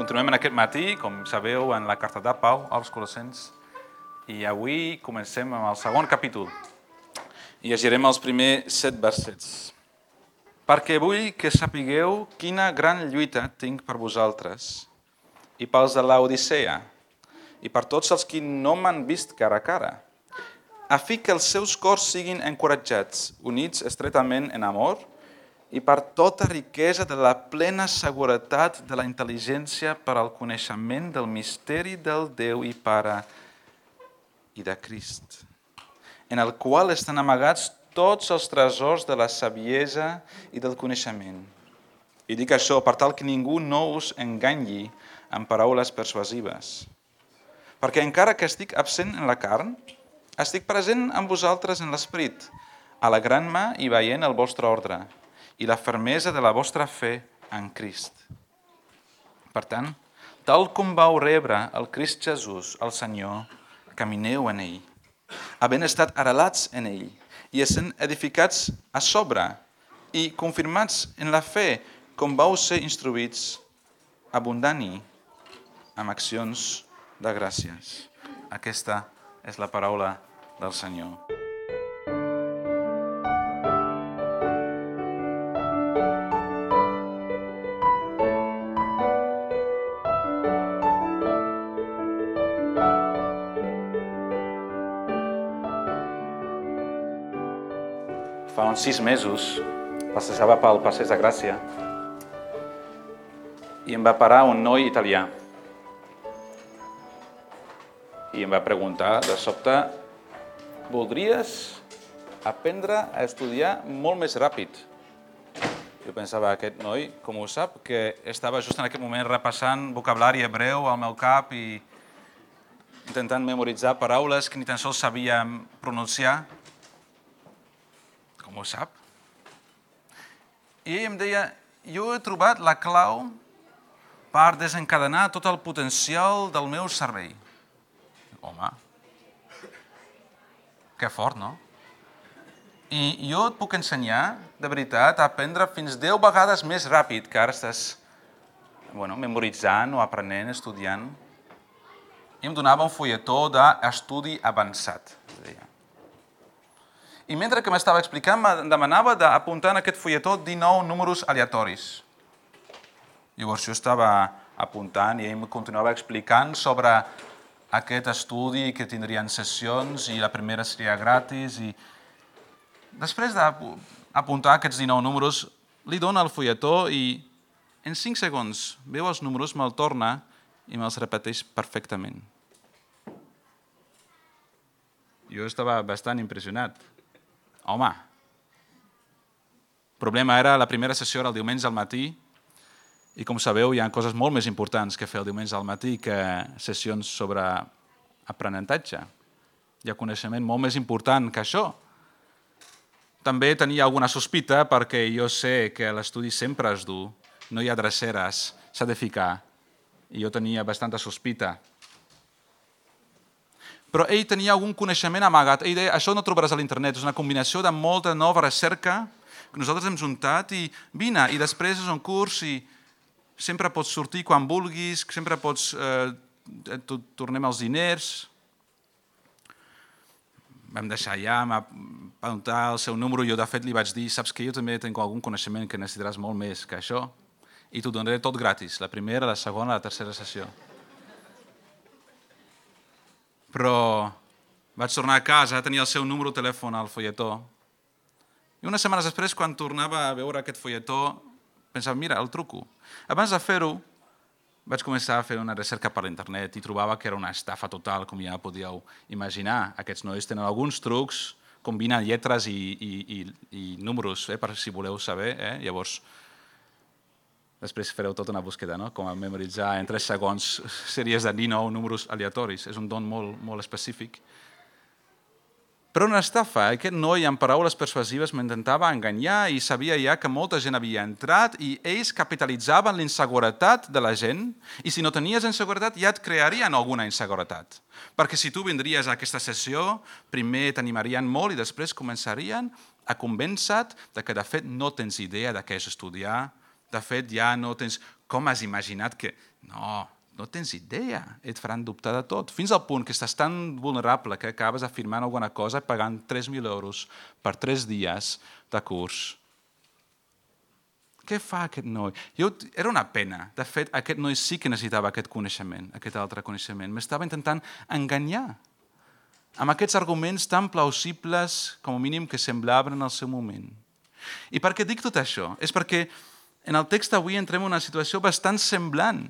Continuem en aquest matí, com sabeu, en la carta de Pau als Colossens. I avui comencem amb el segon capítol. I llegirem els primers set versets. Perquè vull que sapigueu quina gran lluita tinc per vosaltres i pels de l'Odissea i per tots els que no m'han vist cara a cara, a fi que els seus cors siguin encoratjats, units estretament en amor, i per tota riquesa de la plena seguretat de la intel·ligència per al coneixement del misteri del Déu i Pare i de Crist, en el qual estan amagats tots els tresors de la saviesa i del coneixement. I dic això per tal que ningú no us enganyi amb paraules persuasives. Perquè encara que estic absent en la carn, estic present amb vosaltres en l'esperit, alegrant-me i veient el vostre ordre i la fermesa de la vostra fe en Crist. Per tant, tal com vau rebre el Crist Jesús, el Senyor, camineu en ell, havent estat arrelats en ell i essent edificats a sobre i confirmats en la fe com vau ser instruïts, abundant-hi amb accions de gràcies. Aquesta és la paraula del Senyor. Uns sis mesos passejava pel Passeig de Gràcia i em va parar un noi italià i em va preguntar de sobte voldries aprendre a estudiar molt més ràpid. Jo pensava, aquest noi, com ho sap, que estava just en aquest moment repassant vocabulari hebreu al meu cap i intentant memoritzar paraules que ni tan sols sabia pronunciar. Com ho sap? I ell em deia, jo he trobat la clau per desencadenar tot el potencial del meu cervell. Home, que fort, no? I jo et puc ensenyar, de veritat, a aprendre fins 10 vegades més ràpid que ara estàs bueno, memoritzant o aprenent, estudiant. I em donava un fulletó d'estudi avançat. Deia. I mentre que m'estava explicant, em demanava d'apuntar en aquest fulletó 19 números aleatoris. Llavors jo estava apuntant i ell em continuava explicant sobre aquest estudi que tindrien sessions i la primera seria gratis i després d'apuntar aquests 19 números li dona el fulletó i en 5 segons veu els números, me'l torna i me'ls repeteix perfectament. Jo estava bastant impressionat. Home, el problema era la primera sessió era el diumenge al matí i com sabeu hi ha coses molt més importants que fer el diumenge al matí que sessions sobre aprenentatge. Hi ha coneixement molt més important que això. També tenia alguna sospita perquè jo sé que l'estudi sempre es du, no hi ha dreceres, s'ha de ficar. I jo tenia bastanta sospita. Però ell tenia algun coneixement amagat. Ell deia, això no trobaràs a l'internet, és una combinació de molta nova recerca que nosaltres hem juntat i vine, i després és un curs i sempre pots sortir quan vulguis, sempre pots... Eh, tornem els diners. Vam deixar allà, em va preguntar el seu número, jo de fet li vaig dir, saps que jo també tinc algun coneixement que necessitaràs molt més que això, i t'ho donaré tot gratis, la primera, la segona, la tercera sessió. Però vaig tornar a casa, tenia el seu número de telèfon al folletó, i unes setmanes després, quan tornava a veure aquest folletó, pensava, mira, el truco. Abans de fer-ho, vaig començar a fer una recerca per l'internet i trobava que era una estafa total, com ja podíeu imaginar. Aquests nois tenen alguns trucs, combinen lletres i, i, i, i números, eh, per si voleu saber. Eh? Llavors, després fareu tota una búsqueda, no? com a memoritzar en 3 segons sèries de 19 números aleatoris. És un don molt, molt específic. Però una estafa, aquest noi amb paraules persuasives m'intentava enganyar i sabia ja que molta gent havia entrat i ells capitalitzaven l'inseguretat de la gent i si no tenies inseguretat ja et crearien alguna inseguretat. Perquè si tu vindries a aquesta sessió, primer t'animarien molt i després començarien a convèncer de que de fet no tens idea de què és estudiar, de fet ja no tens com has imaginat que... No, no tens idea, et faran dubtar de tot. Fins al punt que estàs tan vulnerable que acabes afirmant alguna cosa pagant 3.000 euros per 3 dies de curs. Què fa aquest noi? Jo, era una pena. De fet, aquest noi sí que necessitava aquest coneixement, aquest altre coneixement. M'estava intentant enganyar amb aquests arguments tan plausibles com a mínim que semblaven en el seu moment. I per què dic tot això? És perquè en el text avui entrem en una situació bastant semblant.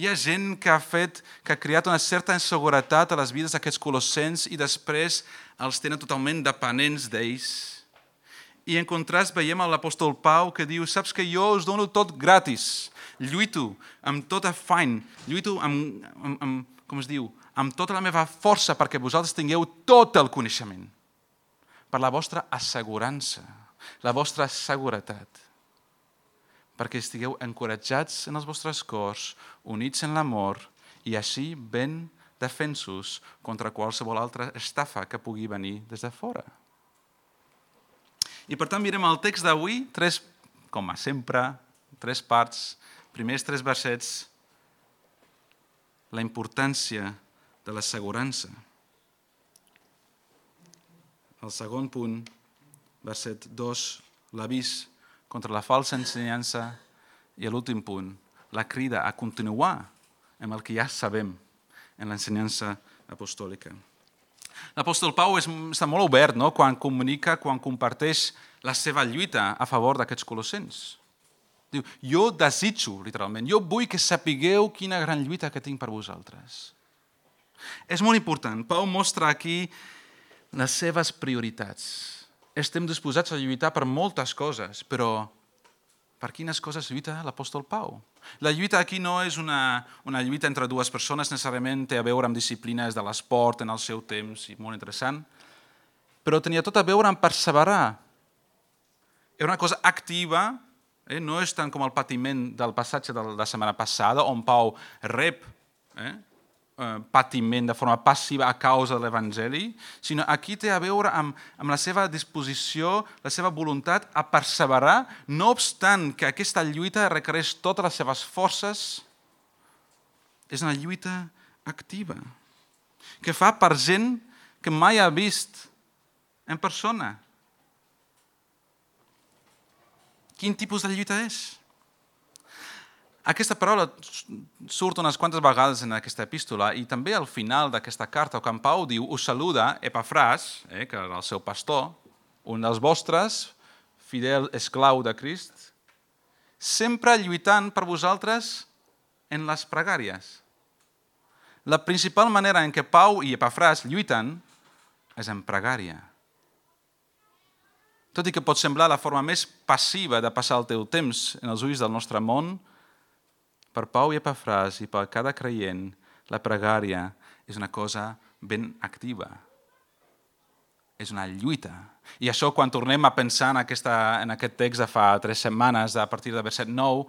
Hi ha gent que ha fet, que ha creat una certa inseguretat a les vides d'aquests colossens i després els tenen totalment dependents d'ells. I en contrast veiem l'apòstol Pau que diu saps que jo us dono tot gratis, lluito amb tot afany, lluito amb, amb, amb, com es diu, amb tota la meva força perquè vosaltres tingueu tot el coneixement, per la vostra assegurança, la vostra seguretat perquè estigueu encoratjats en els vostres cors, units en l'amor i així ben defensos contra qualsevol altra estafa que pugui venir des de fora. I per tant mirem el text d'avui, tres, com a sempre, tres parts, primers tres versets, la importància de l'assegurança. El segon punt, verset 2, l'avís contra la falsa ensenyança i l'últim punt, la crida a continuar amb el que ja sabem en l'ensenyança apostòlica. L'apòstol Pau és, està molt obert no? quan comunica, quan comparteix la seva lluita a favor d'aquests colossens. Diu, jo desitjo, literalment, jo vull que sapigueu quina gran lluita que tinc per vosaltres. És molt important. Pau mostra aquí les seves prioritats estem disposats a lluitar per moltes coses, però per quines coses lluita l'apòstol Pau? La lluita aquí no és una, una lluita entre dues persones, necessàriament té a veure amb disciplines de l'esport en el seu temps, i molt interessant, però tenia tot a veure amb perseverar. Era una cosa activa, eh? no és tant com el patiment del passatge de la setmana passada, on Pau rep eh? Eh, patiment de forma passiva a causa de l'Evangeli, sinó aquí té a veure amb, amb la seva disposició, la seva voluntat a perseverar, no obstant que aquesta lluita requereix totes les seves forces, és una lluita activa, que fa per gent que mai ha vist en persona. Quin tipus de lluita és? Aquesta paraula surt unes quantes vegades en aquesta epístola i també al final d'aquesta carta, quan Pau diu, us saluda Epafràs, eh, que era el seu pastor, un dels vostres, fidel esclau de Crist, sempre lluitant per vosaltres en les pregàries. La principal manera en què Pau i Epafràs lluiten és en pregària. Tot i que pot semblar la forma més passiva de passar el teu temps en els ulls del nostre món, per Pau i Epafràs i per cada creient, la pregària és una cosa ben activa. És una lluita. I això, quan tornem a pensar en, aquesta, en aquest text de fa tres setmanes, a partir de verset 9,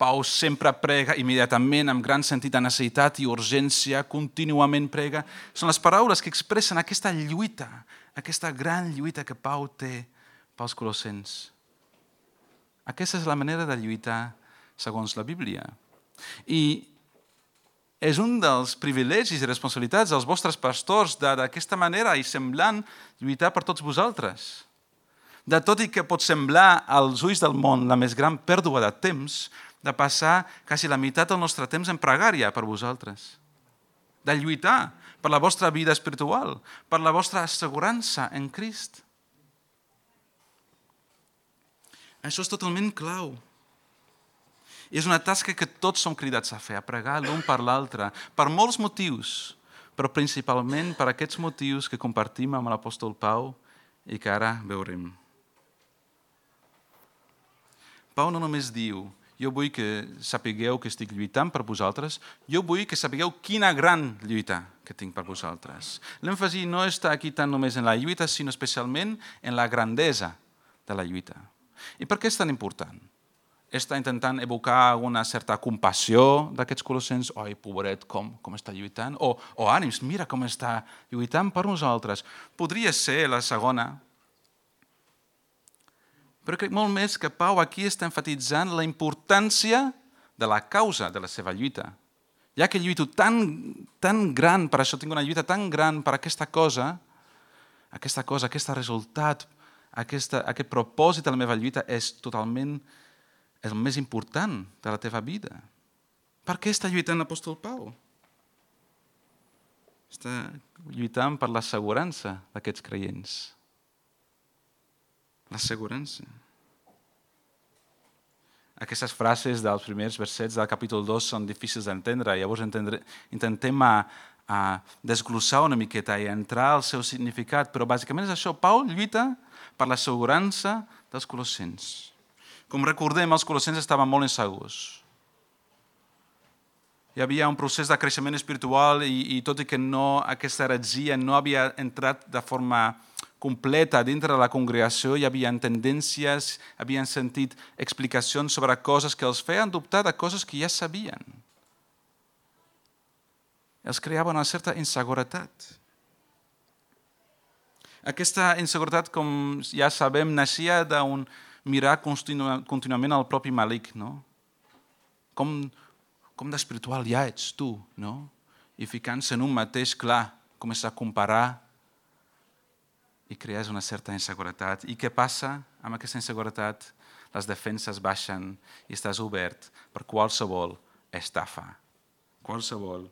Pau sempre prega immediatament amb gran sentit de necessitat i urgència, contínuament prega. Són les paraules que expressen aquesta lluita, aquesta gran lluita que Pau té pels colossens. Aquesta és la manera de lluitar segons la Bíblia. I és un dels privilegis i responsabilitats dels vostres pastors d'aquesta manera i semblant lluitar per tots vosaltres. De tot i que pot semblar als ulls del món la més gran pèrdua de temps, de passar quasi la meitat del nostre temps en pregària per vosaltres. De lluitar per la vostra vida espiritual, per la vostra assegurança en Crist. Això és totalment clau. I és una tasca que tots som cridats a fer, a pregar l'un per l'altre, per molts motius, però principalment per aquests motius que compartim amb l'apòstol Pau i que ara veurem. Pau no només diu jo vull que sapigueu que estic lluitant per vosaltres, jo vull que sapigueu quina gran lluita que tinc per vosaltres. L'èmfasi no està aquí tant només en la lluita, sinó especialment en la grandesa de la lluita. I per què és tan important? Està intentant evocar una certa compassió d'aquests colossens. Oi, pobret, com, com està lluitant? O, o ànims, mira com està lluitant per nosaltres. Podria ser la segona. Però crec molt més que Pau aquí està enfatitzant la importància de la causa de la seva lluita. Ja que lluito tan, tan gran per això, tinc una lluita tan gran per aquesta cosa, aquesta cosa, aquest resultat, aquesta, aquest propòsit de la meva lluita és totalment el més important de la teva vida. Per què està lluitant l'apòstol Pau? Està lluitant per l'assegurança d'aquests creients. L'assegurança. Aquestes frases dels primers versets del capítol 2 són difícils d'entendre, llavors entendre, intentem a, a desglossar una miqueta i entrar al seu significat, però bàsicament és això. Pau lluita per l'assegurança dels colossens. Com recordem, els colossens estaven molt insegurs hi havia un procés de creixement espiritual i, i tot i que no, aquesta heretgia no havia entrat de forma completa dintre de la congregació, hi havia tendències, havien sentit explicacions sobre coses que els feien dubtar de coses que ja sabien. Els creava una certa inseguretat. Aquesta inseguretat, com ja sabem, naixia d'un mirar contínuament al propi Malik, no? Com com d'espiritual ja ets tu, no? I ficant-se en un mateix clar, comença a comparar i crees una certa inseguretat. I què passa amb aquesta inseguretat? Les defenses baixen i estàs obert per qualsevol estafa, qualsevol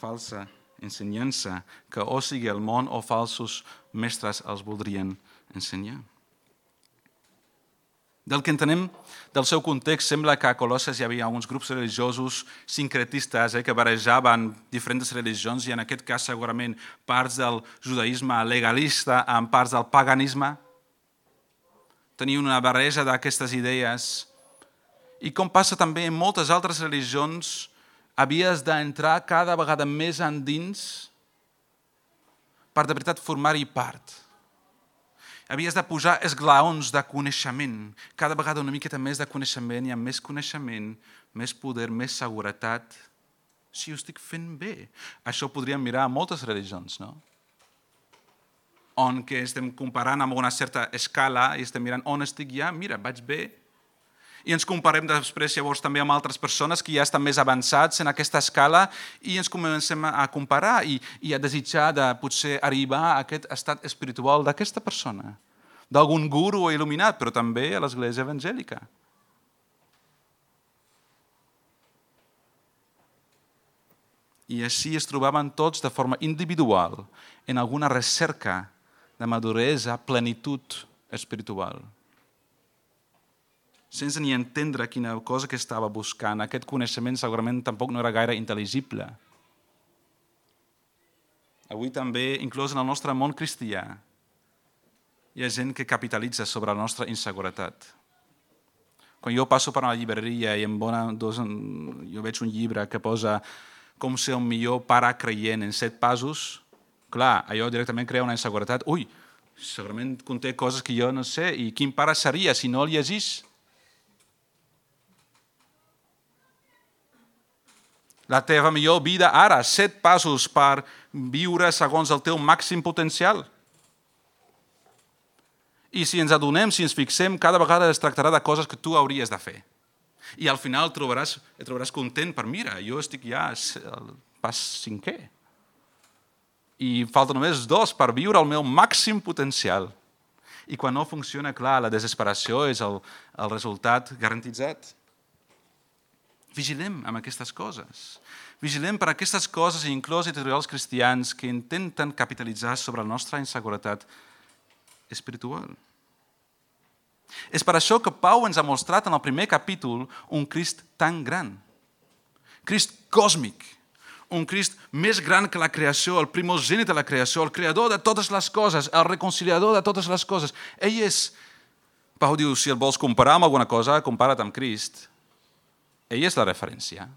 falsa ensenyança que o sigui el món o falsos mestres els voldrien ensenyar. Del que entenem del seu context, sembla que a Colosses hi havia alguns grups religiosos sincretistes eh, que barejaven diferents religions i en aquest cas segurament parts del judaïsme legalista amb parts del paganisme. Tenien una barreja d'aquestes idees. I com passa també en moltes altres religions, havies d'entrar cada vegada més endins per de veritat formar-hi part havies de posar esglaons de coneixement, cada vegada una miqueta més de coneixement, i amb més coneixement, més poder, més seguretat. Si ho estic fent bé. Això podríem mirar a moltes religions, no? On que estem comparant amb una certa escala i estem mirant on estic ja, mira, vaig bé, i ens comparem després llavors també amb altres persones que ja estan més avançats en aquesta escala i ens comencem a comparar i, i a desitjar de potser arribar a aquest estat espiritual d'aquesta persona, d'algun guru il·luminat, però també a l'església evangèlica. I així es trobaven tots de forma individual en alguna recerca de maduresa, plenitud espiritual sense ni entendre quina cosa que estava buscant. Aquest coneixement segurament tampoc no era gaire intel·ligible. Avui també, inclús en el nostre món cristià, hi ha gent que capitalitza sobre la nostra inseguretat. Quan jo passo per una llibreria i em bona, dos, jo veig un llibre que posa com ser un millor pare creient en set passos, clar, allò directament crea una inseguretat. Ui, segurament conté coses que jo no sé, i quin pare seria si no el llegís? La teva millor vida ara, set passos per viure segons el teu màxim potencial. I si ens adonem, si ens fixem, cada vegada es tractarà de coses que tu hauries de fer. I al final trobaràs, et trobaràs content per, mira, jo estic ja al pas cinquè. I falta només dos per viure el meu màxim potencial. I quan no funciona, clar, la desesperació és el, el resultat garantitzat. Vigilem amb aquestes coses. Vigilem per aquestes coses, inclús editorials cristians, que intenten capitalitzar sobre la nostra inseguretat espiritual. És per això que Pau ens ha mostrat en el primer capítol un Crist tan gran. Crist còsmic, un Crist més gran que la creació, el primogènit de la creació, el creador de totes les coses, el reconciliador de totes les coses. Ell és, Pau diu, si el vols comparar amb alguna cosa, compara't amb Crist. Ell és la referència.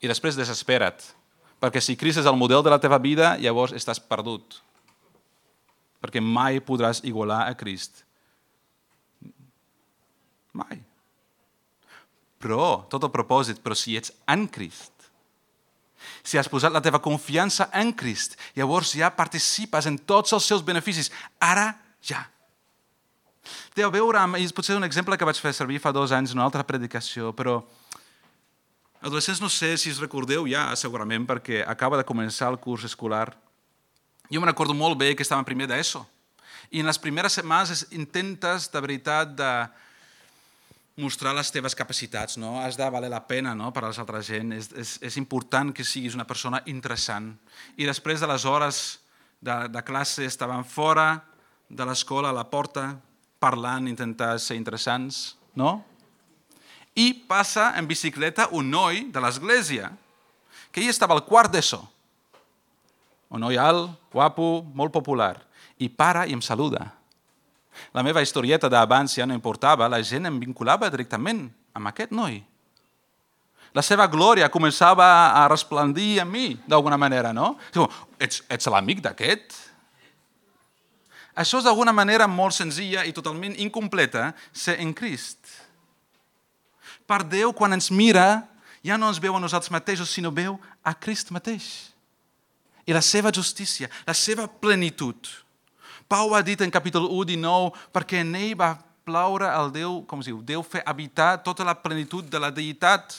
I després desespera't, perquè si Crist és el model de la teva vida, llavors estàs perdut. Perquè mai podràs igualar a Crist. Mai. Però, tot el propòsit, però si ets en Crist, si has posat la teva confiança en Crist, llavors ja participes en tots els seus beneficis. Ara, ja. Té a veure amb, i potser un exemple que vaig fer servir fa dos anys en una altra predicació, però adolescents no sé si es recordeu ja, segurament, perquè acaba de començar el curs escolar. Jo me recordo molt bé que estava en primer d'ESO. I en les primeres setmanes intentes de veritat de mostrar les teves capacitats, no? has de valer la pena no? per a l'altra gent, és, és, és important que siguis una persona interessant. I després de les hores de, de classe estaven fora de l'escola a la porta, parlant, intentant ser interessants, no? I passa en bicicleta un noi de l'església, que ell estava al quart d'ESO. Un noi alt, guapo, molt popular. I para i em saluda. La meva historieta d'abans ja no importava, la gent em vinculava directament amb aquest noi. La seva glòria començava a resplendir en mi, d'alguna manera, no? Diu, ets, ets l'amic d'aquest? Això és d'alguna manera molt senzilla i totalment incompleta ser en Crist. Per Déu, quan ens mira, ja no ens veu a nosaltres mateixos, sinó veu a Crist mateix. I la seva justícia, la seva plenitud. Pau ha dit en capítol 1, 19, perquè en ell va plaure el Déu, com es diu, Déu fer habitar tota la plenitud de la deïtat.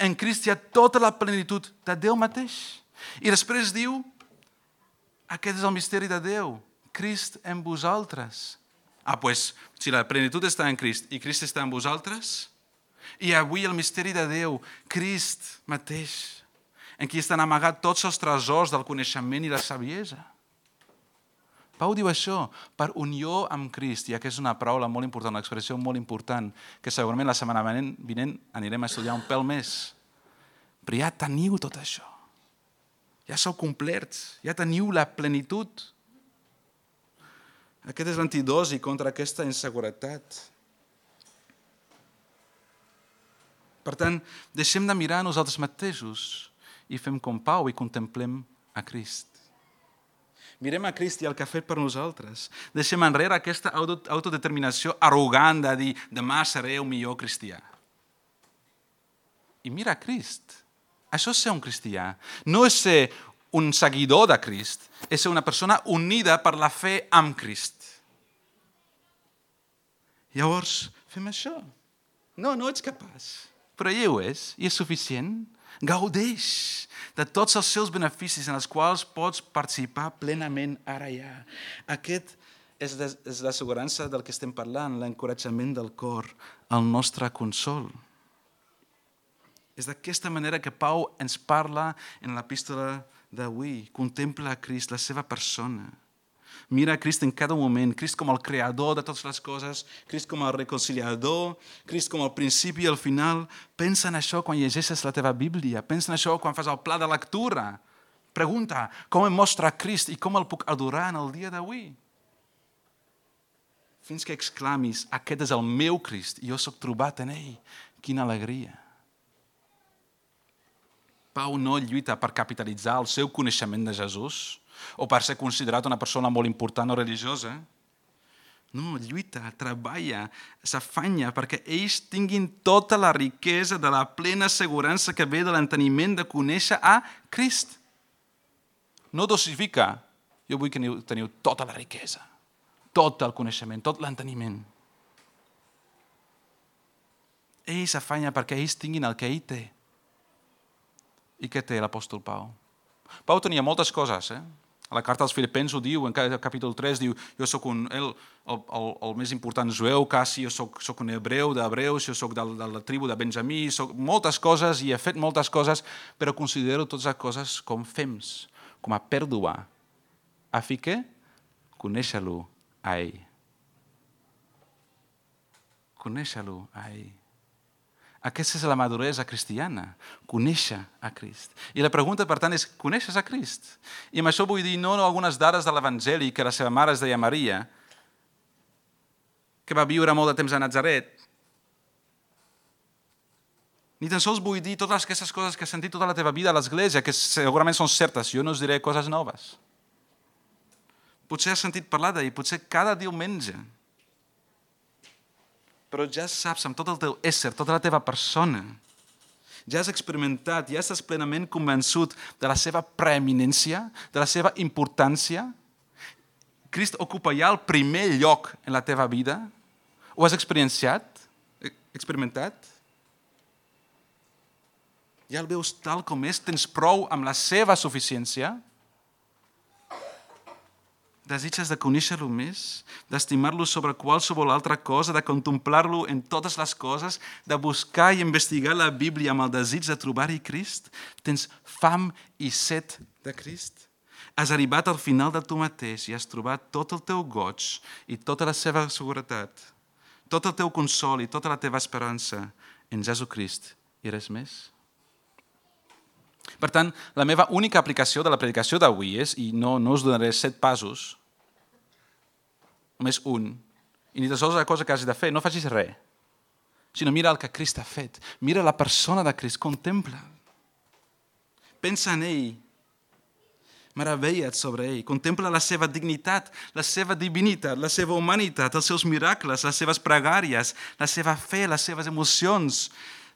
En Crist hi ha tota la plenitud de Déu mateix. I després diu, aquest és el misteri de Déu, Crist en vosaltres. Ah, doncs, pues, si la plenitud està en Crist i Crist està en vosaltres, i avui el misteri de Déu, Crist mateix, en qui estan amagats tots els tresors del coneixement i la saviesa. Pau diu això, per unió amb Crist, i aquesta és una paraula molt important, una expressió molt important, que segurament la setmana vinent anirem a estudiar un pèl més. Però ja teniu tot això. Ja sou complets, ja teniu la plenitud. Aquest és l'antidosi contra aquesta inseguretat. Per tant, deixem de mirar nosaltres mateixos i fem com Pau i contemplem a Crist. Mirem a Crist i el que ha fet per nosaltres. Deixem enrere aquesta autodeterminació arrogant de dir demà seré un millor cristià. I mira a Crist. Això és ser un cristià. No és ser un seguidor de Crist, és ser una persona unida per la fe amb Crist. Llavors, fem això. No, no ets capaç. Però ell ho és, i és suficient. Gaudeix de tots els seus beneficis en els quals pots participar plenament ara ja. Aquest és, és l'assegurança del que estem parlant, l'encoratjament del cor, el nostre consol. És d'aquesta manera que Pau ens parla en l'epístola d'avui. Contempla a Crist, la seva persona. Mira a Crist en cada moment, Crist com el creador de totes les coses, Crist com el reconciliador, Crist com el principi i el final. Pensa en això quan llegeixes la teva Bíblia, pensa en això quan fas el pla de lectura. Pregunta, com em mostra Crist i com el puc adorar en el dia d'avui? Fins que exclamis, aquest és el meu Crist i jo sóc trobat en ell. Quina alegria. Pau no lluita per capitalitzar el seu coneixement de Jesús, o per ser considerat una persona molt important o religiosa. No, lluita, treballa, s'afanya perquè ells tinguin tota la riquesa de la plena assegurança que ve de l'enteniment de conèixer a Crist. No dosifica. Jo vull que teniu tota la riquesa, tot el coneixement, tot l'enteniment. Ell s'afanya perquè ells tinguin el que ell té. I què té l'apòstol Pau? Pau tenia moltes coses, eh? A la carta als Filipens ho diu, en capítol 3 diu, jo sóc un, el, el, el, el més important jueu, quasi, jo sóc, sóc un hebreu d'hebreus, jo sóc de, de la tribu de Benjamí, soc moltes coses i he fet moltes coses, però considero totes les coses com fems, com a pèrdua, a fi que conèixer-lo a ell. Conèixer-lo a ell. Aquesta és la maduresa cristiana, conèixer a Crist. I la pregunta, per tant, és, coneixes a Crist? I amb això vull dir no algunes dades de l'Evangeli que la seva mare es deia Maria, que va viure molt de temps a Nazaret. Ni tan sols vull dir totes aquestes coses que has sentit tota la teva vida a l'església, que segurament són certes, jo no us diré coses noves. Potser has sentit parlar d'ell, potser cada diumenge però ja saps amb tot el teu ésser, tota la teva persona, ja has experimentat, ja estàs plenament convençut de la seva preeminència, de la seva importància, Crist ocupa ja el primer lloc en la teva vida? Ho has experienciat? Experimentat? Ja el veus tal com és? Tens prou amb la seva suficiència? Desitges de conèixer-lo més, d'estimar-lo sobre qualsevol altra cosa, de contemplar-lo en totes les coses, de buscar i investigar la Bíblia amb el desig de trobar-hi Crist? Tens fam i set de Crist? Has arribat al final de tu mateix i has trobat tot el teu goig i tota la seva seguretat, tot el teu consol i tota la teva esperança en Jesucrist i res més? Per tant, la meva única aplicació de la predicació d'avui és, i no, no us donaré set passos, només un, i ni tan sols la cosa que hagis de fer, no facis res, sinó mira el que Crist ha fet, mira la persona de Crist, contempla. Pensa en ell, meravella't sobre ell, contempla la seva dignitat, la seva divinitat, la seva humanitat, els seus miracles, les seves pregàries, la seva fe, les seves emocions,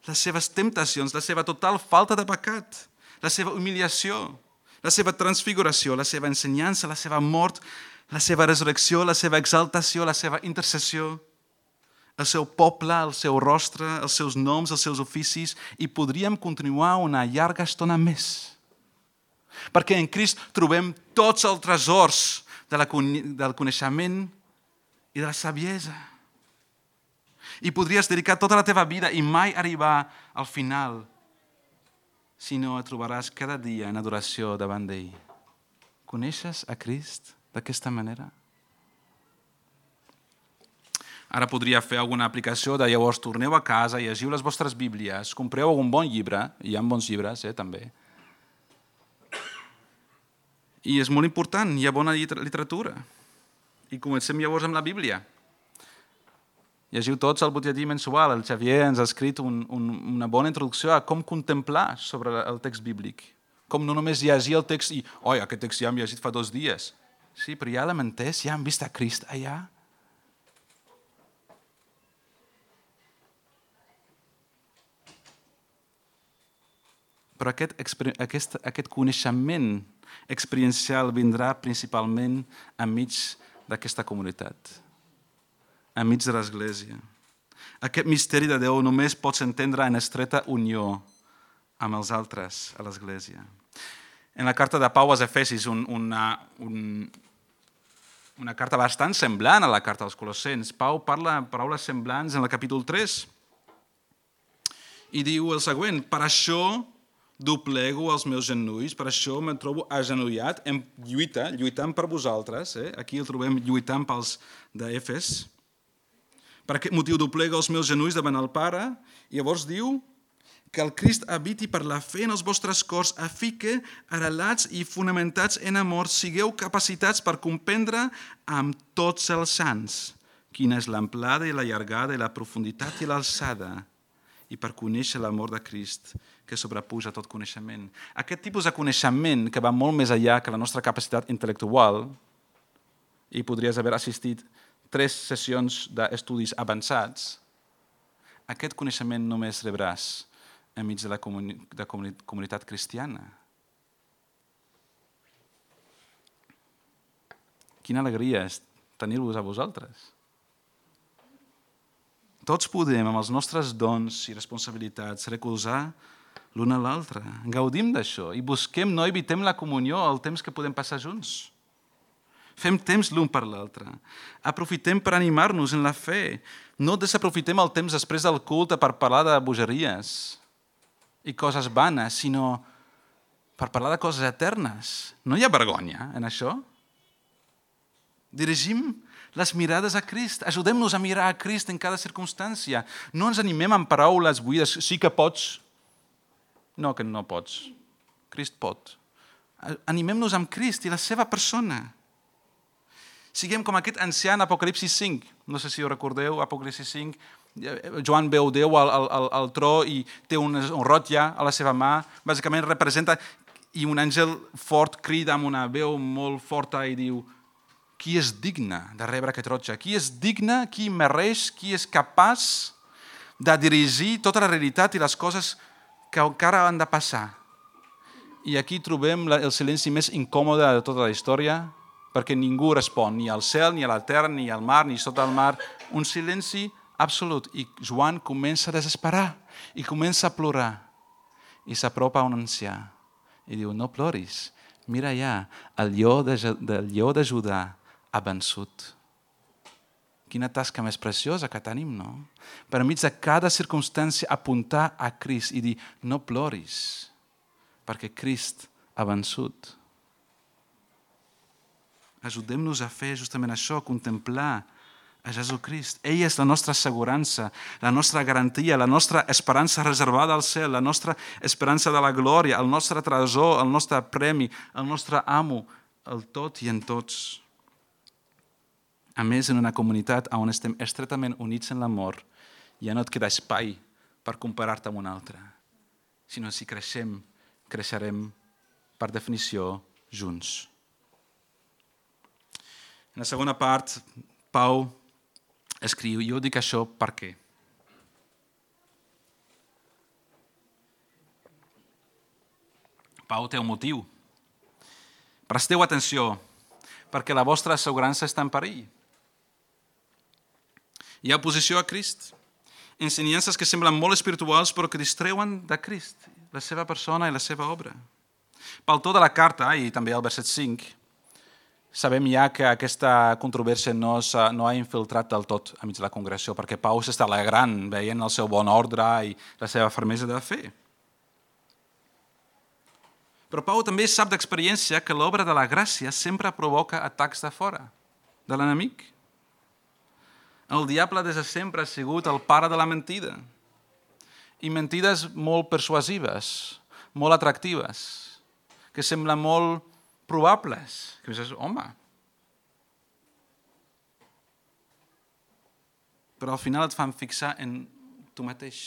les seves temptacions, la seva total falta de pecat, la seva humiliació, la seva transfiguració, la seva ensenyança, la seva mort, la seva resurrecció, la seva exaltació, la seva intercessió, el seu poble, el seu rostre, els seus noms, els seus oficis, i podríem continuar una llarga estona més. Perquè en Crist trobem tots els tresors de la, del coneixement i de la saviesa. I podries dedicar tota la teva vida i mai arribar al final si no et trobaràs cada dia en adoració davant d'ell. Coneixes a Crist d'aquesta manera? Ara podria fer alguna aplicació de llavors torneu a casa, llegiu les vostres bíblies, compreu algun bon llibre, hi ha bons llibres eh, també. I és molt important, hi ha bona literatura. I comencem llavors amb la Bíblia. Llegiu tots el butlletí mensual. El Xavier ens ha escrit un, un, una bona introducció a com contemplar sobre el text bíblic. Com no només llegir el text i, oi, aquest text ja hem llegit fa dos dies. Sí, però ja l'hem entès, ja hem vist a Crist allà. Però aquest, aquest, aquest coneixement experiencial vindrà principalment enmig d'aquesta comunitat enmig de l'Església. Aquest misteri de Déu només pots entendre en estreta unió amb els altres a l'Església. En la carta de Pau als Efesis, un, una, un, una carta bastant semblant a la carta als Colossens, Pau parla paraules semblants en el capítol 3 i diu el següent, per això doblego els meus genolls, per això me trobo agenollat en lluita, lluitant per vosaltres. Eh? Aquí el trobem lluitant pels d'Efes. Per aquest motiu doblega els meus genolls davant el Pare i llavors diu que el Crist habiti per la fe en els vostres cors a fi que, arrelats i fonamentats en amor, sigueu capacitats per comprendre amb tots els sants quina és l'amplada i la llargada i la profunditat i l'alçada i per conèixer l'amor de Crist que sobrepuja tot coneixement. Aquest tipus de coneixement que va molt més enllà que la nostra capacitat intel·lectual i podries haver assistit tres sessions d'estudis avançats, aquest coneixement només rebràs enmig de la comuni de comuni comunitat cristiana. Quina alegria és tenir-vos a vosaltres. Tots podem, amb els nostres dons i responsabilitats, recolzar l'un a l'altre. Gaudim d'això i busquem, no evitem la comunió, el temps que podem passar junts. Fem temps l'un per l'altre. Aprofitem per animar-nos en la fe. No desaprofitem el temps després del culte per parlar de bogeries i coses vanes, sinó per parlar de coses eternes. No hi ha vergonya en això? Dirigim les mirades a Crist. Ajudem-nos a mirar a Crist en cada circumstància. No ens animem amb paraules buides. Sí que pots. No, que no pots. Crist pot. Animem-nos amb Crist i la seva persona siguem com aquest ancià en Apocalipsi 5. No sé si ho recordeu, Apocalipsi 5. Joan veu Déu al, al, al tro i té un, un rotlla a la seva mà. Bàsicament representa i un àngel fort crida amb una veu molt forta i diu qui és digne de rebre aquest rotge? Qui és digne, qui mereix, qui és capaç de dirigir tota la realitat i les coses que encara han de passar? I aquí trobem el silenci més incòmode de tota la història, perquè ningú respon, ni al cel, ni a la terra, ni al mar, ni sota el mar. Un silenci absolut. I Joan comença a desesperar i comença a plorar. I s'apropa a un ancià i diu, no ploris, mira ja, el lleó de, del lleó de Judà ha vençut. Quina tasca més preciosa que tenim, no? Per mig de cada circumstància apuntar a Crist i dir, no ploris, perquè Crist ha vençut. Ajudem-nos a fer justament això, contemplar a Jesucrist. Ell és la nostra assegurança, la nostra garantia, la nostra esperança reservada al cel, la nostra esperança de la glòria, el nostre tresor, el nostre premi, el nostre amo, el tot i en tots. A més, en una comunitat on estem estretament units en l'amor, ja no et queda espai per comparar-te amb un altre, sinó si creixem, creixerem per definició junts. En la segona part, Pau escriu, jo dic això per què? Pau té un motiu. Presteu atenció, perquè la vostra assegurança està en perill. Hi ha oposició a Crist. Ensenyances que semblen molt espirituals però que distreuen de Crist, la seva persona i la seva obra. Pel to de la carta, i també el verset 5, sabem ja que aquesta controvèrsia no, ha, no ha infiltrat del tot a mig de la congregació, perquè Pau s'està alegrant veient el seu bon ordre i la seva fermesa de fer. Però Pau també sap d'experiència que l'obra de la gràcia sempre provoca atacs de fora, de l'enemic. El diable des de sempre ha sigut el pare de la mentida. I mentides molt persuasives, molt atractives, que semblen molt probables. Que dius, home, però al final et fan fixar en tu mateix.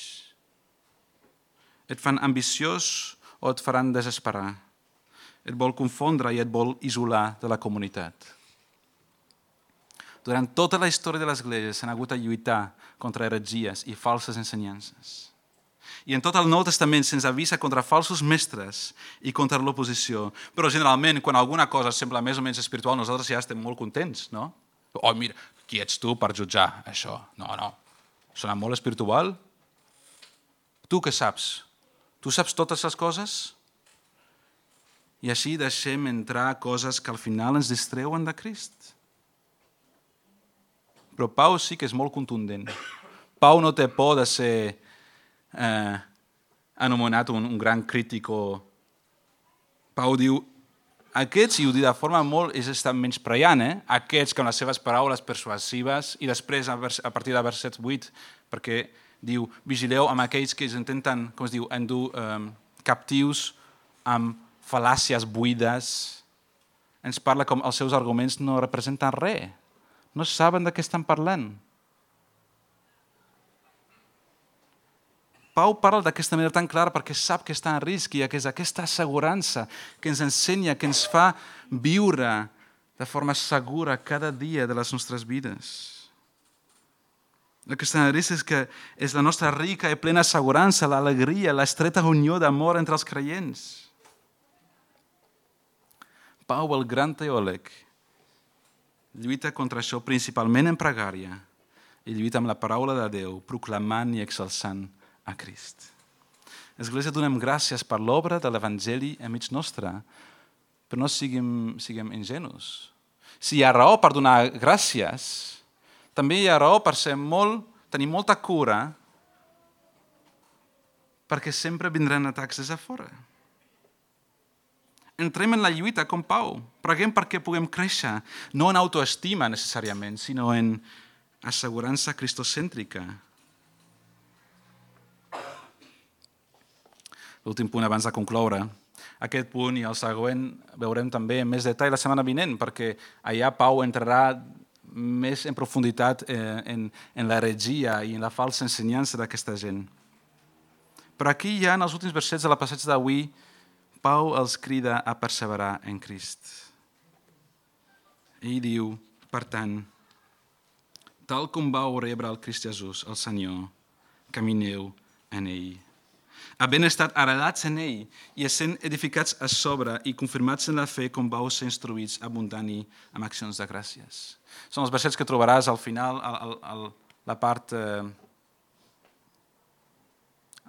Et fan ambiciós o et faran desesperar. Et vol confondre i et vol isolar de la comunitat. Durant tota la història de l'Església s'han hagut de lluitar contra heretgies i falses ensenyances. I en tot el Nou Testament se'ns avisa contra falsos mestres i contra l'oposició. Però generalment, quan alguna cosa sembla més o menys espiritual, nosaltres ja estem molt contents, no? Oh, mira, qui ets tu per jutjar això? No, no. Sona molt espiritual? Tu què saps? Tu saps totes les coses? I així deixem entrar coses que al final ens distreuen de Crist. Però Pau sí que és molt contundent. Pau no té por de ser eh, anomenat un, un gran crític. Pau diu, aquests, i ho diu de forma molt, és estar menys preant, eh? aquests que amb les seves paraules persuasives, i després a, vers, a partir de verset 8, perquè diu, vigileu amb aquells que es intenten, com es diu, endur eh, captius amb fal·làcies buides, ens parla com els seus arguments no representen res, no saben de què estan parlant. Pau parla d'aquesta manera tan clara perquè sap que està en risc i que és aquesta assegurança que ens ensenya, que ens fa viure de forma segura cada dia de les nostres vides. El que està en risc és que és la nostra rica i plena assegurança, l'alegria, l'estreta unió d'amor entre els creients. Pau, el gran teòleg, lluita contra això principalment en pregària i lluita amb la paraula de Déu, proclamant i exalçant a Crist. Església, donem gràcies per l'obra de l'Evangeli enmig nostre, però no siguem, siguem ingenus. Si hi ha raó per donar gràcies, també hi ha raó per ser molt, tenir molta cura perquè sempre vindran atacs des de fora. Entrem en la lluita com Pau. Preguem perquè puguem créixer, no en autoestima necessàriament, sinó en assegurança cristocèntrica, l'últim punt abans de concloure. Aquest punt i el següent veurem també en més detall la setmana vinent, perquè allà Pau entrarà més en profunditat eh, en, en l'heretgia i en la falsa ensenyança d'aquesta gent. Però aquí ja en els últims versets de la passatge d'avui, Pau els crida a perseverar en Crist. Ell diu, per tant, tal com vau rebre el Crist Jesús, el Senyor, camineu en ell havent estat arrelats en ell i essent edificats a sobre i confirmats en la fe com vau ser instruïts abundant-hi amb accions de gràcies. Són els versets que trobaràs al final, al, al, al la part... Eh,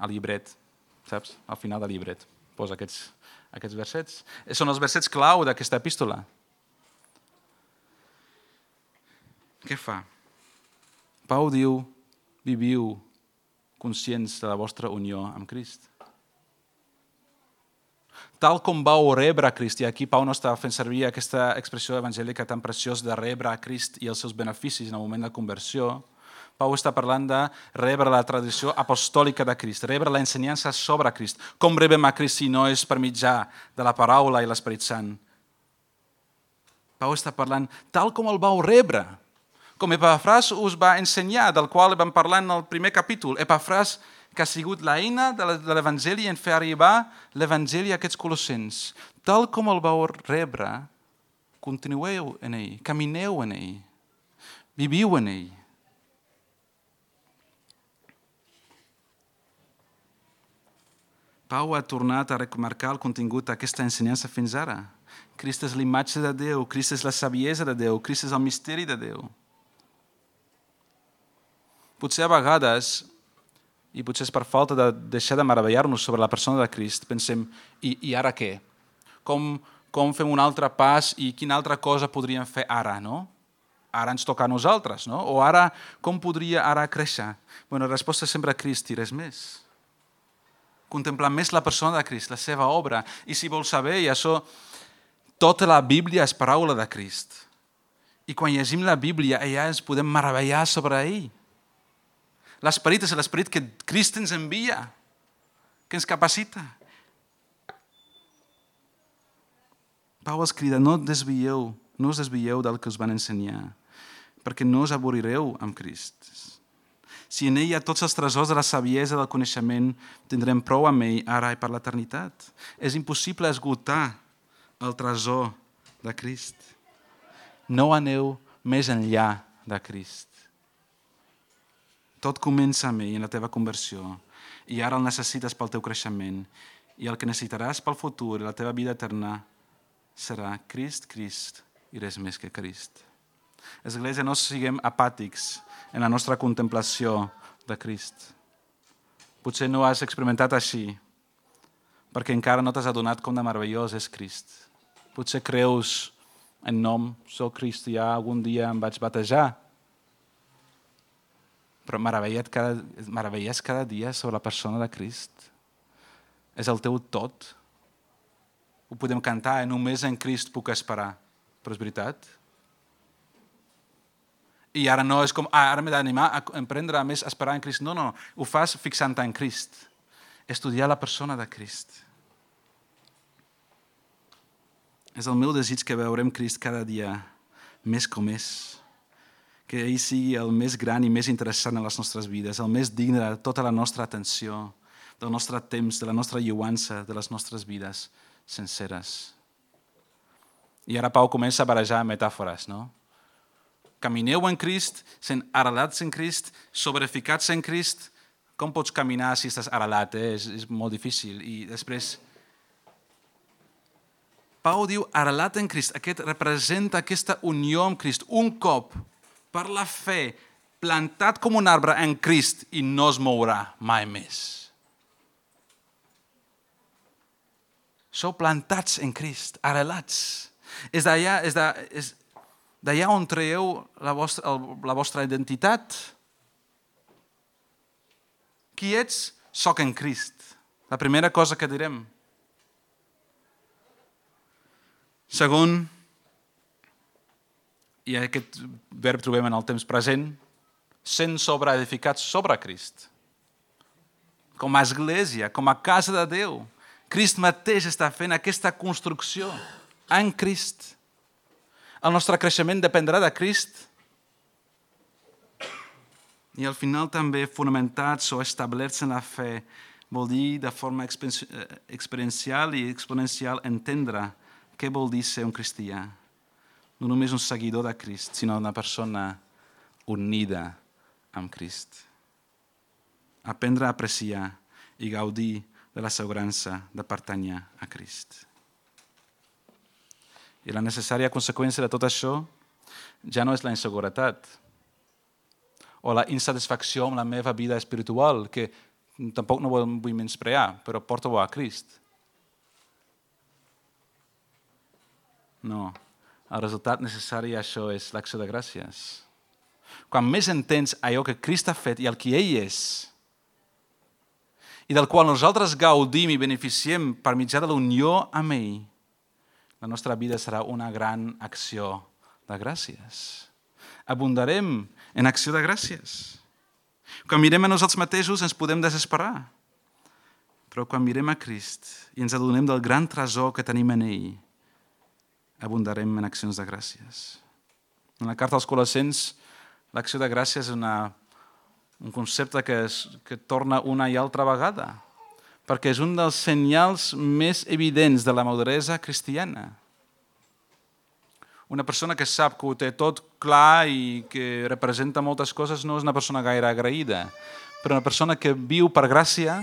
al llibret, saps? Al final del llibret. Posa aquests, aquests versets. Són els versets clau d'aquesta epístola. Què fa? Pau diu, viviu conscients de la vostra unió amb Crist. Tal com vau rebre a Crist, i aquí Pau no està fent servir aquesta expressió evangèlica tan preciosa de rebre a Crist i els seus beneficis en el moment de conversió, Pau està parlant de rebre la tradició apostòlica de Crist, rebre l'ensenyança sobre Crist. Com rebem a Crist si no és per mitjà de la paraula i l'Esperit Sant? Pau està parlant tal com el vau rebre, com Epafràs us va ensenyar, del qual vam parlar en el primer capítol. Epafràs, que ha sigut l'eina de l'Evangeli en fer arribar l'Evangeli a aquests colossens. Tal com el vau rebre, continueu en ell, camineu en ell, viviu en ell. Pau ha tornat a remarcar el contingut d'aquesta ensenyança fins ara. Crist és l'imatge de Déu, Crist és la saviesa de Déu, Crist és el misteri de Déu. Potser a vegades, i potser és per falta de deixar de meravellar-nos sobre la persona de Crist, pensem, i, i ara què? Com, com fem un altre pas i quina altra cosa podríem fer ara, no? Ara ens toca a nosaltres, no? O ara, com podria ara créixer? Bueno, la resposta és sempre a Crist i res més. Contemplar més la persona de Crist, la seva obra. I si vols saber, i això, tota la Bíblia és paraula de Crist. I quan llegim la Bíblia, allà ens podem meravellar sobre ell L'esperit és l'esperit que Crist ens envia, que ens capacita. Pau els crida, no desvieu, no us desvieu del que us van ensenyar, perquè no us avorrireu amb Crist. Si en ell hi ha tots els tresors de la saviesa del coneixement, tindrem prou amb ell ara i per l'eternitat. És impossible esgotar el tresor de Crist. No aneu més enllà de Crist. Tot comença amb ell en la teva conversió i ara el necessites pel teu creixement i el que necessitaràs pel futur i la teva vida eterna serà Crist, Crist i res més que Crist. Església, no siguem apàtics en la nostra contemplació de Crist. Potser no has experimentat així, perquè encara no t'has adonat com de meravellós és Crist. Potser creus en nom, soc cristià, algun dia em vaig batejar, però meravelles cada, meravelles cada dia sobre la persona de Crist. És el teu tot. Ho podem cantar, eh? només en Crist puc esperar. Però és veritat. I ara no és com, ah, ara m'he d'animar a emprendre a més esperar en Crist. No, no, ho fas fixant-te en Crist. Estudiar la persona de Crist. És el meu desig que veurem Crist cada dia més com és que ell sigui el més gran i més interessant en les nostres vides, el més digne de tota la nostra atenció, del nostre temps, de la nostra lluança, de les nostres vides senceres. I ara Pau comença a barejar metàfores, no? Camineu en Crist, sent arrelats en Crist, sobreficats en Crist. Com pots caminar si estàs arrelat? Eh? És, és molt difícil. I després, Pau diu arrelat en Crist. Aquest representa aquesta unió amb Crist. Un cop per la fe, plantat com un arbre en Crist i no es mourà mai més. Sou plantats en Crist, arrelats. És d'allà és d'allà on traieu la vostra, la vostra identitat. Qui ets? Soc en Crist. La primera cosa que direm. Segon, i aquest verb trobem en el temps present, sent sobreedificats sobre Crist. Com a església, com a casa de Déu. Crist mateix està fent aquesta construcció en Crist. El nostre creixement dependrà de Crist. I al final també fonamentats o establerts en la fe vol dir de forma experiencial i exponencial entendre què vol dir ser un cristià no només un seguidor de Crist, sinó una persona unida amb Crist. Aprendre a apreciar i gaudir de l'assegurança de pertànyer a Crist. I la necessària conseqüència de tot això ja no és la inseguretat o la insatisfacció amb la meva vida espiritual, que tampoc no vull menysprear, però porto-ho a Crist. No, el resultat necessari això és l'acció de gràcies. Quan més entens allò que Crist ha fet i el que ell és, i del qual nosaltres gaudim i beneficiem per mitjà de la unió amb ell, la nostra vida serà una gran acció de gràcies. Abundarem en acció de gràcies. Quan mirem a nosaltres mateixos ens podem desesperar. Però quan mirem a Crist i ens adonem del gran tresor que tenim en ell, abundarem en accions de gràcies. En la carta als Colossens, l'acció de gràcies és una, un concepte que, es, que torna una i altra vegada perquè és un dels senyals més evidents de la maduresa cristiana. Una persona que sap que ho té tot clar i que representa moltes coses no és una persona gaire agraïda, però una persona que viu per gràcia,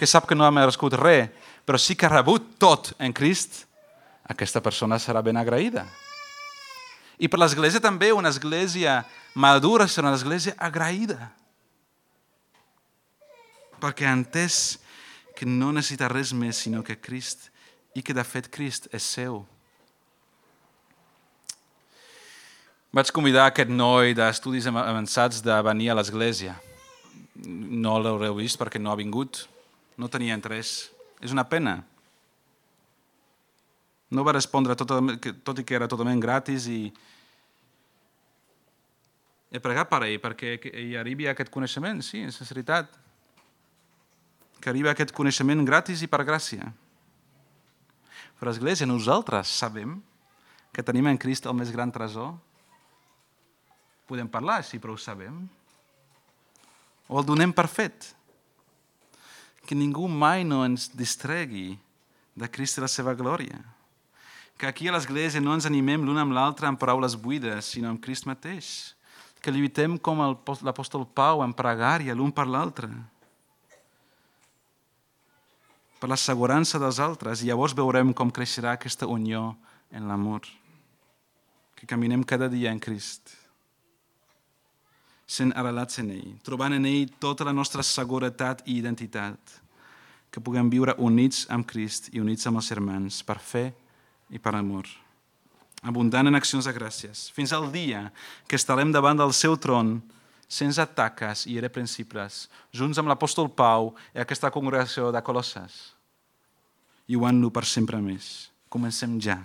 que sap que no ha merescut res, però sí que ha rebut tot en Crist, aquesta persona serà ben agraïda. I per l'Església també, una església madura serà una església agraïda. Perquè ha entès que no necessita res més sinó que Crist i que de fet Crist és seu. Vaig convidar aquest noi d'estudis avançats de venir a l'església. No l'haureu vist perquè no ha vingut. No tenia interès. És una pena. No va respondre tot, tot i que era totalment gratis i he pregat per ell perquè ell arribi a aquest coneixement, sí, és veritat que arriba aquest coneixement gratis i per gràcia. Però l'Església, nosaltres sabem que tenim en Crist el més gran tresor? Podem parlar, sí, però ho sabem. O el donem per fet? Que ningú mai no ens distregui de Crist i la seva glòria. Que aquí a l'Església no ens animem l'un amb l'altre amb paraules buides, sinó amb Crist mateix. Que lluitem com l'apòstol Pau en pregària l'un per l'altre per l'assegurança dels altres i llavors veurem com creixerà aquesta unió en l'amor. Que caminem cada dia en Crist, sent arrelats en ell, trobant en ell tota la nostra seguretat i identitat, que puguem viure units amb Crist i units amb els germans per fe i per amor abundant en accions de gràcies, fins al dia que estarem davant del seu tron sense taques i irreprensibles, junts amb l'apòstol Pau i aquesta congregació de Colosses, lluant-lo per sempre més. Comencem ja.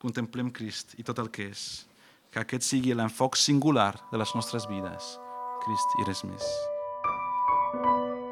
Contemplem Crist i tot el que és. Que aquest sigui l'enfoc singular de les nostres vides. Crist i res més. thank you